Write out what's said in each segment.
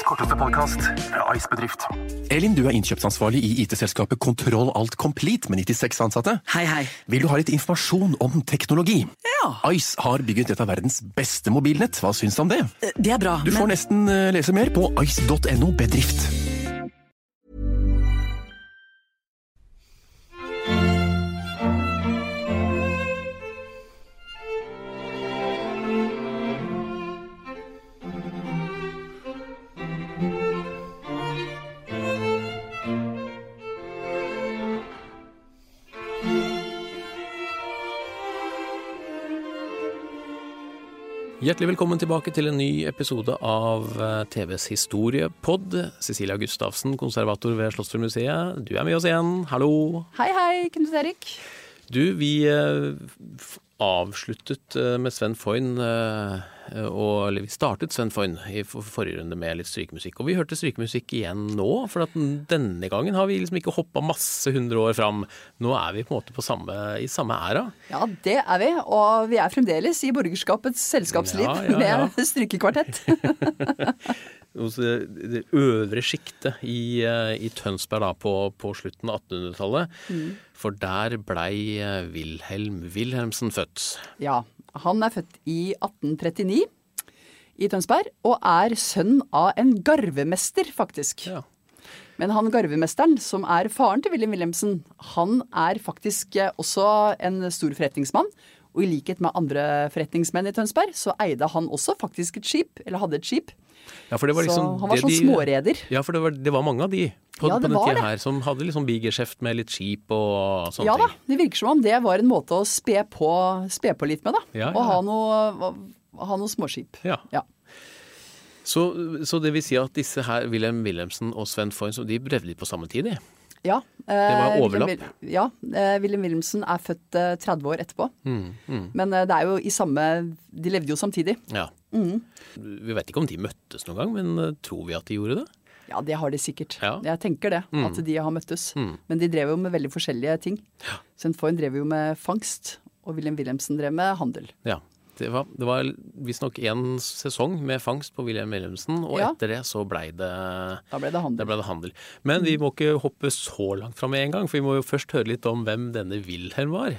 Norges korteste podkast fra Ice Bedrift. Elin, du er innkjøpsansvarlig i IT-selskapet Kontroll Alt Complete med 96 ansatte. Hei, hei. Vil du ha litt informasjon om teknologi? Ja. Ice har bygget et av verdens beste mobilnett. Hva syns du om det? Eh, Det er bra. Du får men nesten eh, lese mer på ice.no bedrift. Hjertelig velkommen tilbake til en ny episode av eh, TVs historiepod. Cecilia Gustavsen, konservator ved Slottsfjordmuseet. Du er med oss igjen. Hallo. Hei, hei, Knut Erik. Du, vi eh, avsluttet eh, med Sven Foyn, og, vi startet Sven Foyn i forrige runde med litt strykemusikk. Og vi hørte strykemusikk igjen nå, for at denne gangen har vi liksom ikke hoppa masse hundre år fram. Nå er vi på en måte på samme, i samme æra. Ja, det er vi. Og vi er fremdeles i borgerskapets selskapsliv Ja, ja, ja. med strykekvartett. hos det, øvre sjiktet i, eh, i Tønsberg da, på, på slutten av 1800-tallet. For der blei eh, Wilhelm Wilhelmsen født. Ja, han er født i 1839 i Tønsberg, og er sønn av en garvemester, faktisk. Ja. Men han garvemesteren, som er faren til William Wilhelmsen, han er faktisk eh, også en stor forretningsmann. Og i likhet med andre forretningsmenn i Tønsberg, så eide han også faktisk et skip, eller hadde et skip. Ja, for det var Så liksom han var sånn de- småreder. Ja, for det var, det var mange av de på, Ja, på den tida her som hadde liksom bigeskjeft med litt skip og sånne Ja da, det virker som om det var en måte å spe på, spe på litt med, da. Ja, Og ha noe, ha noe småskip. Ja. Ja. Så, så det vil si at disse her, Wilhelm Wilhelmsen og Sven Foyn, de brevde litt på samme tid, de? Ja, Det var eh, overlapp. William, Ja. William Wilhelmsen er født eh, 30 år etterpå. Mm, Men eh, det er jo i samme De levde jo samtidig. Ja. Mm. Vi vet ikke om de møttes noen gang, men eh, tror vi at de gjorde det? Ja, det har de sikkert. Ja. Jeg tenker det, Mm. at de har møttes. Mm. Men de drev jo med veldig forskjellige ting. Sven Foyn drev jo med fangst, og William Wilhelmsen drev med handel. Ja. Det var, det var visstnok én sesong med fangst på Wilhelm Wilhelmsen, og Ja. etter det så blei det ble det. Ble det handel. Men vi må ikke hoppe så langt fram med en gang, for vi må jo først høre litt om hvem denne Wilhelm var.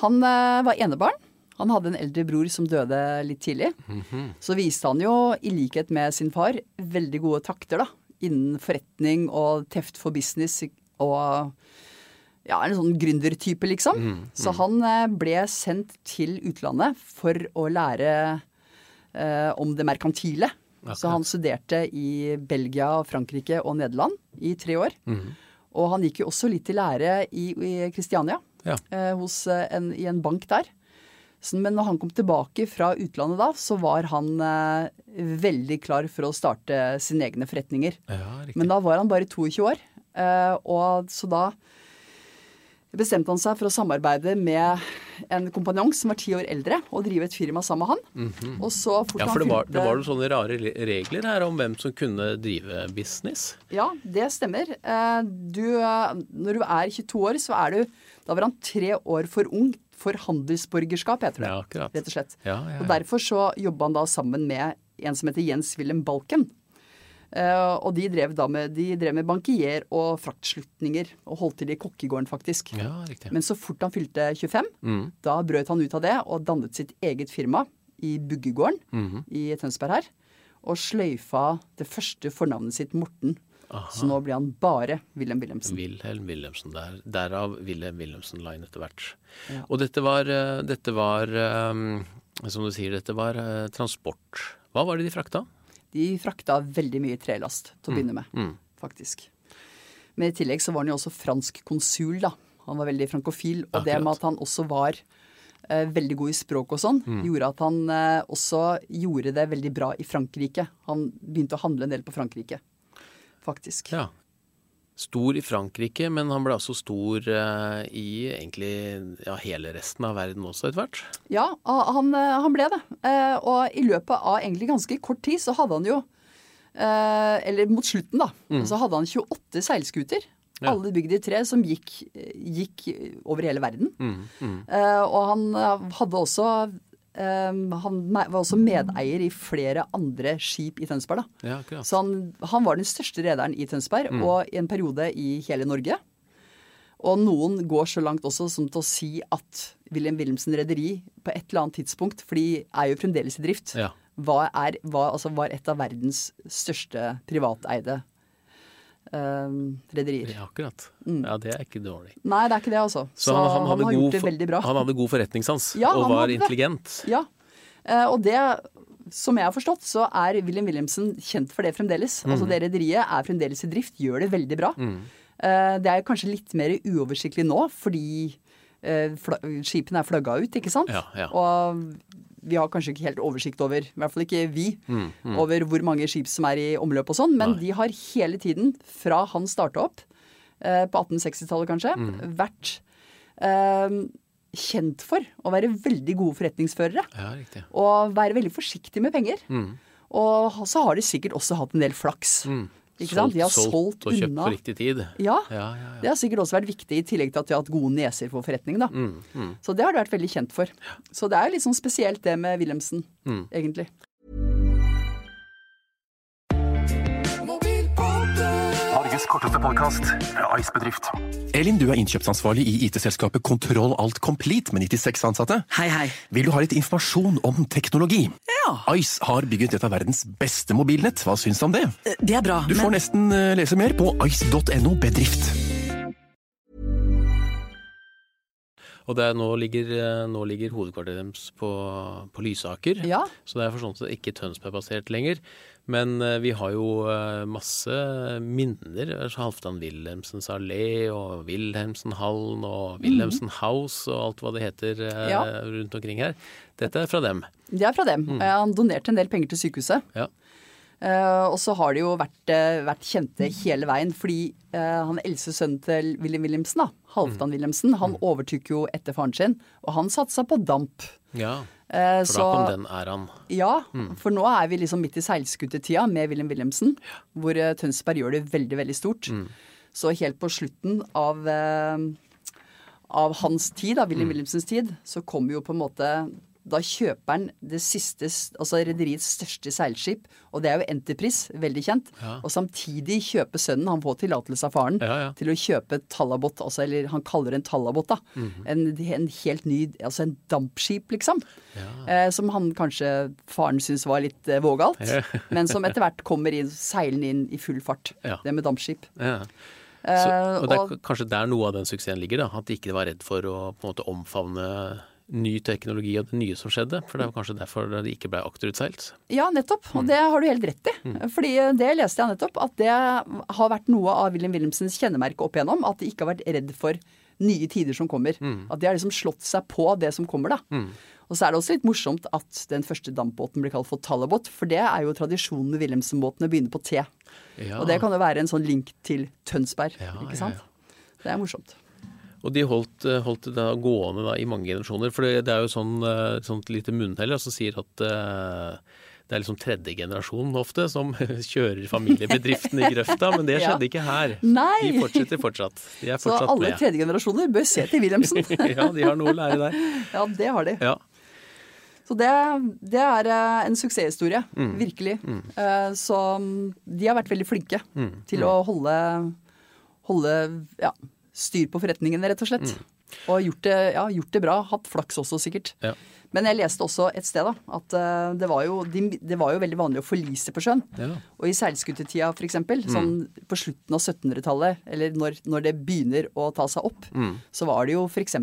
Han eh, var enebarn. Han hadde en eldre bror som døde litt tidlig. Mhm. Så viste han jo, i likhet med sin far, veldig gode takter da, innen forretning og teft for business og ja, en sånn gründertype, liksom. Mhm, Så han eh, ble sendt til utlandet for å lære eh, om det merkantile. Så han studerte i Belgia, Frankrike og Nederland i tre år. Mm. Og han gikk jo også litt til lære i, i Kristiania, Ja. eh, hos, eh, en, i en bank der. Så, men når han kom tilbake fra utlandet da, så var han eh, veldig klar for å starte sine egne forretninger. Ja. Men da var han bare 22 år, eh, og så da bestemte han seg for å samarbeide med en kompanjong som var ti år eldre, og drive et firma sammen med han. Og så fort ja, Ja, han for det var, fylte- det var jo sånne rare regler her om hvem som kunne drive business. Ja, det stemmer. Eh, Du, eh, når du er 22 år, så er du Da var han tre år for ung for handelsborgerskap, heter det. Ja, akkurat. Rett og slett. Ja, ja, Og derfor så jobba han da sammen med en som heter Jens Wilhelm Balken. Eh, og de drev da med, de drev med bankier og fraktslutninger, og holdt til i kokkegården, faktisk. Ja. Men så fort han fylte 25, Mm. da brøt han ut av det og dannet sitt eget firma i Buggegården Mhm. i Tønsberg her. Og sløyfa det første fornavnet sitt, Morten. Så nå blir han bare Wilhelm Wilhelmsen. Wilhelm Wilhelmsen. Der, derav Wilhelm Wilhelmsen-line etter hvert. Ja. Og dette var, eh, dette var eh, som du sier, dette var transport. Hva var det de frakta? De frakta veldig mye trelast til å begynne med, Mm. faktisk. Men i tillegg så var han jo også fransk konsul, da. Han var veldig frankofil. Og det med at han også var eh, veldig god i språk og sånn, gjorde at han eh, også gjorde det veldig bra i Frankrike. Han begynte å handle en del på Frankrike, faktisk. Ja. Stor i Frankrike, men han ble altså stor uh, i egentlig ja, hele resten av verden også etter hvert. Ja, han, eh, han ble det. Uh, og i løpet av egentlig ganske kort tid så hadde han jo uh, Eller mot slutten, da. Så hadde han 28 seilskuter. Ja. Alle bygd i tre, som gikk, gikk over hele verden. Mm, Eh, og han hadde også Han var også medeier i flere andre skip i Tønsberg. Ja. Så han, han var den største rederen i Tønsberg, og i en periode i hele Norge. Og noen går så langt også som til å si at Wilhelm Wilhelmsen Rederi på et eller annet tidspunkt, for de er jo fremdeles i drift, Ja. var, er, var, altså var et av verdens største privateide eh, rederier. Ja, akkurat. Ja, det er ikke dårlig. Nei, det er ikke det, altså. Så han, han, han, har gjort det veldig bra. han hadde god forretningssans Ja, og var intelligent. Ja. uh, og det, som jeg har forstått, så er William Wilhelmsen kjent for det fremdeles. Altså Mhm. det rederiet er fremdeles i drift, gjør det veldig bra. Eh, det er kanskje litt mer uoversiktlig nå, fordi skipene er flagga ut, ikke sant? Ja, ja. Og vi har kanskje ikke helt oversikt over, i hvert fall ikke vi, over hvor mange skip som er i omløp og sånn, men Mm, Nei. de har hele tiden, fra han starta opp, eh, på 1860-tallet kanskje, Mm. vært eh, kjent for å være veldig gode forretningsførere. Ja. Og være veldig forsiktig med penger. Mm. Og så har de sikkert også hatt en del flaks. Ikke sant? De har solgt, og kjøpt på riktig tid. Ja, Ja, ja, det har sikkert også vært viktig, i tillegg til at de har hatt gode neser for forretning. da. Mm, Så det har de vært veldig kjent for. Så det er litt sånn spesielt det med Wilhelmsen, Mm. egentlig. Norges korteste podkast fra Ice Bedrift. Elin, du er innkjøpsansvarlig i IT-selskapet Kontroll Alt Complete med 96 ansatte. Hei, hei. Vil du ha litt informasjon om teknologi? Ja. Ice har bygget et av verdens beste mobilnett. Hva syns du om det? Det er bra, Du får nesten eh, lese mer på ice.no bedrift. Og det er, nå, ligger, eh, nå ligger hovedkvarteret deres på, på Lysaker. Ja. Så det er for sånn at det ikke Tønsberg-basert lenger. Men eh, vi har jo eh, masse minner. altså Halvdan Wilhelmsens allé og Wilhelmsenhallen og Wilhelmsen House og alt hva det heter Ja. rundt omkring her. Dette er fra dem. Det er fra dem. Mm. Han donerte en del penger til sykehuset. Ja. Eh, og så har de jo vært, eh, vært kjente hele veien, fordi eh, han eldste sønnen til William Wilhelmsen, da, Mm. Halvdan Wilhelmsen, han overtok jo etter faren sin, og han satsa på damp. ja. for For da kom den æraen. Ja, for nå er vi liksom midt i seilskutetida med William Wilhelmsen, hvor Tønsberg gjør det veldig, veldig stort. Så helt på slutten av, av hans tid, av mm. Wilhelmsens tid, så kommer jo på en måte da kjøper han det siste, altså rederiets største seilskip, og det er jo Enterprise, veldig kjent. Ja. Og samtidig kjøper sønnen, han får tillatelse av faren, Ja, ja. til å kjøpe Talabot, altså, eller han kaller det en Talabot, da. Mhm. en, en helt ny, altså en dampskip, liksom. Eh, som han kanskje, faren syntes var litt eh, vågalt, men som etter hvert kommer inn, seilende inn i full fart. Det med dampskip. Ja. Så, Eh, og det er og- kanskje der noe av den suksessen ligger, da. At de ikke var redd for å på en måte omfavne ny teknologi og det nye som skjedde. For det var kanskje derfor det ikke ble akterutseilt. Ja, nettopp. Mm. Og det har du helt rett i. Fordi det leste jeg nettopp, at det har vært noe av William Wilhelmsens kjennemerke opp igjennom. At de ikke har vært redd for nye tider som kommer. Mm. At de har liksom slått seg på det som kommer, da. Og så er det også litt morsomt at den første dampbåten blir kalt for Talabot, for det er jo tradisjonen med Wilhelmsen-båtene begynner på T. Ja. Og det kan jo være en sånn link til Tønsberg, Ja, ja, ikke sant. Det er morsomt. Og de holdt, eh, holdt det da gående da, i mange generasjoner. For det, det er jo sånn eh, sånt lite munnhell som sier at uh, det er liksom tredje generasjon ofte som kjører familiebedriften i grøfta, men det Ja. skjedde ikke her. Nei. De fortsetter fortsatt. De er Så alle med. tredje generasjoner bør se til Wilhelmsen. ja, de har noe å lære der. ja, det har de. Ja. Så det, det er en suksesshistorie, Mm. virkelig. Mm. Så mm, de har vært veldig flinke Mm. til å holde, holde ja, styr på forretningene, rett og slett. Og gjort det, ja, gjort det bra. Hatt flaks også, sikkert. Mm. Ja. Men jeg leste også et sted da, at eh, det, var jo, de, det var jo veldig vanlig å forlise på sjøen. Ja. Og i seilskutetida f.eks., sånn Mm. på slutten av 1700-tallet, eller når, når det begynner å ta seg opp, Mm. så var det jo f.eks.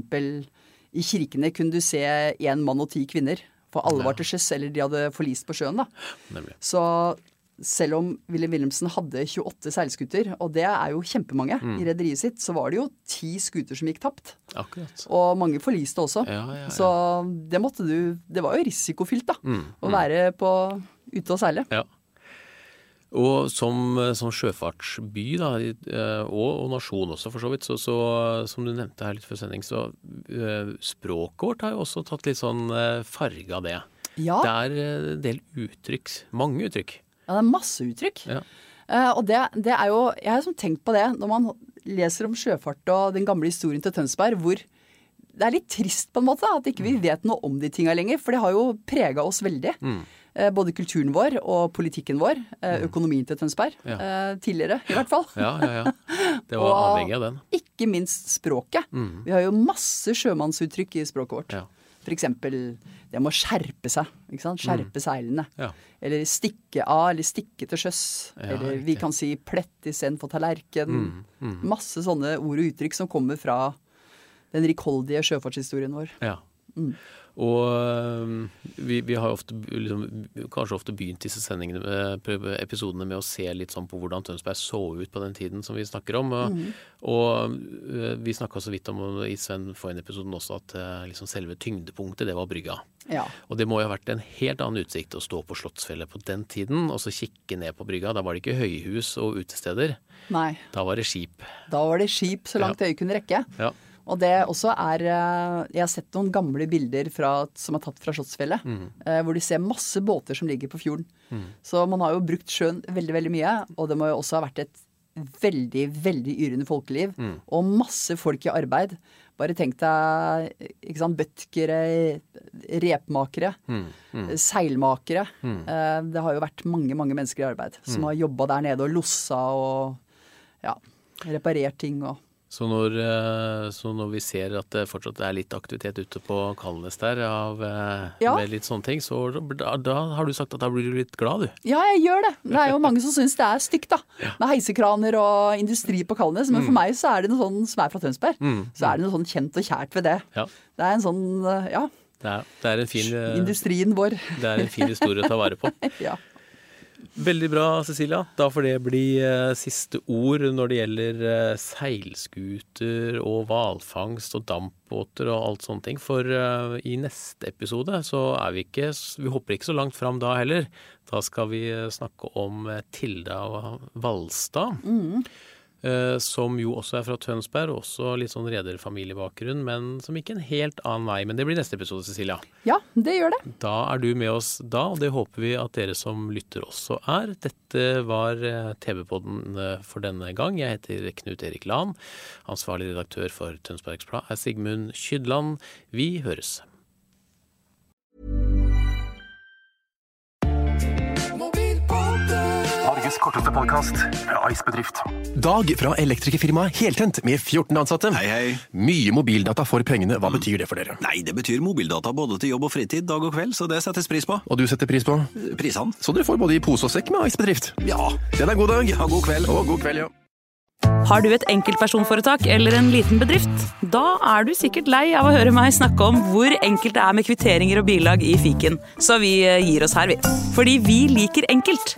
i kirkene kunne du se én mann og ti kvinner. For alle var til sjøs, eller de hadde forlist på sjøen, da. Nemlig. Så selv om Wilhelm Wilhelmsen hadde 28 seilskuter, og det er jo kjempemange Mm. i rederiet sitt, så var det jo ti skuter som gikk tapt. Akkurat. Og mange forliste også. Ja, ja, ja. Så det måtte du Det var jo risikofylt, da. Mm, Å være på, ute og seile. Ja. Og som, som sjøfartsby, da, eh, og, og nasjon også for så vidt, så, så som du nevnte her litt før sending, så eh, språket vårt har jo også tatt litt sånn eh, farge av det. Ja, Det er en del uttrykk. Mange uttrykk. Ja det er masse uttrykk. Ja. Uh, og det, det er jo Jeg har sånn tenkt på det når man leser om sjøfart og den gamle historien til Tønsberg, hvor det er litt trist på en måte at ikke vi ikke vet noe om de tinga lenger, for det har jo prega oss veldig. Eh, både kulturen vår og politikken vår. Uh, økonomien til Tønsberg. Mm. Ja. Tidligere, i hvert fall. Ja, ja, ja. Det var avhengig av den. Ikke minst språket. Vi har jo masse sjømannsuttrykk i språket vårt. Mm. Ja. Eksempel det med å skjerpe seg. Ikke sant? Skjerpe seilene. Mm. Ja. Eller stikke av, eller stikke til sjøs. Ja, eller vi riktig. kan si plett istedenfor tallerken. Mm, Masse sånne ord og uttrykk som kommer fra den rikholdige sjøfartshistorien vår. Ja. Og vi, vi har ofte, liksom, kanskje ofte begynt disse sendingene med, episodene med å se litt sånn på hvordan Tønsberg så ut på den tiden som vi snakker om. Og, Mm. og øh, vi snakka så vidt om i Sven Foyn-episoden også at øh, liksom selve tyngdepunktet, det var brygga. Ja. Og det må jo ha vært en helt annen utsikt å stå på Slottsfjellet på den tiden og så kikke ned på brygga. Da var det ikke høyhus og utesteder. Nei. Da var det skip. Da var det skip så langt øyet kunne rekke. Ja. Og det også er eh, Jeg har sett noen gamle bilder fra, som er tatt fra Slottsfjellet. mm. Hvor de ser masse båter som ligger på fjorden. Så man har jo brukt sjøen veldig, veldig mye. Og det må jo også ha vært et veldig, veldig yrende folkeliv. Og masse folk i arbeid. Bare tenk deg ikke sant, bøtkere, repmakere, seilmakere. Eh, Det har jo vært mange, mange mennesker i arbeid som har jobba der nede og lossa og ja, reparert ting og Så når, eh, så når vi ser at det fortsatt er litt aktivitet ute på Kalnes der av, eh, Ja. med litt sånne ting, så da, da har du sagt at da blir du litt glad, du. Ja, jeg gjør det. Det er jo mange som syns det er stygt, da. Med heisekraner og industri på Kalnes. Men for meg så er det noe sånn som er fra Tønsberg. Så er det noe sånn kjent og kjært ved det. Ja. Det er en sånn, eh, ja, Det er, det er, en, fin, industrien vår. det er en fin historie å ta vare på. Ja. Veldig bra, Cecilia. Da får det bli eh, siste ord når det gjelder eh, seilskuter og hvalfangst og dampbåter og alt sånne ting. For eh, i neste episode så er vi ikke Vi hopper ikke så langt fram da heller. Da skal vi eh, snakke om eh, Tilda Valstad. eh, Som jo også er fra Tønsberg, og også litt sånn rederfamiliebakgrunn, men som gikk en helt annen vei. Men det blir neste episode, Cecilia. ja, det gjør det. Da er du med oss da, og det håper vi at dere som lytter også er. Dette var eh, TV-podden eh, for denne gang. Jeg heter Knut Erik Lahn. Ansvarlig redaktør for Tønsbergs Blad er Sigmund Kydland. Vi høres. Korteste podkast fra Ice Bedrift. Dag fra elektrikerfirmaet Heltent med 14 ansatte. Hei, hei. Mye mobildata for pengene. Hva betyr det for dere? Nei, det betyr mobildata både til jobb og fritid, dag og kveld, så det settes pris på. Og du setter pris på? Prisene? Så dere får både i pose og sekk med Ice Bedrift. Ja. Den er god dag. Ja, god kveld. Og god kveld, ja. Har du et enkeltpersonforetak eller en liten bedrift? Da er du sikkert lei av å høre meg snakke om hvor enkelt det er med kvitteringer og bilag i fiken, så vi eh, gir oss her, vi. Fordi vi liker enkelt.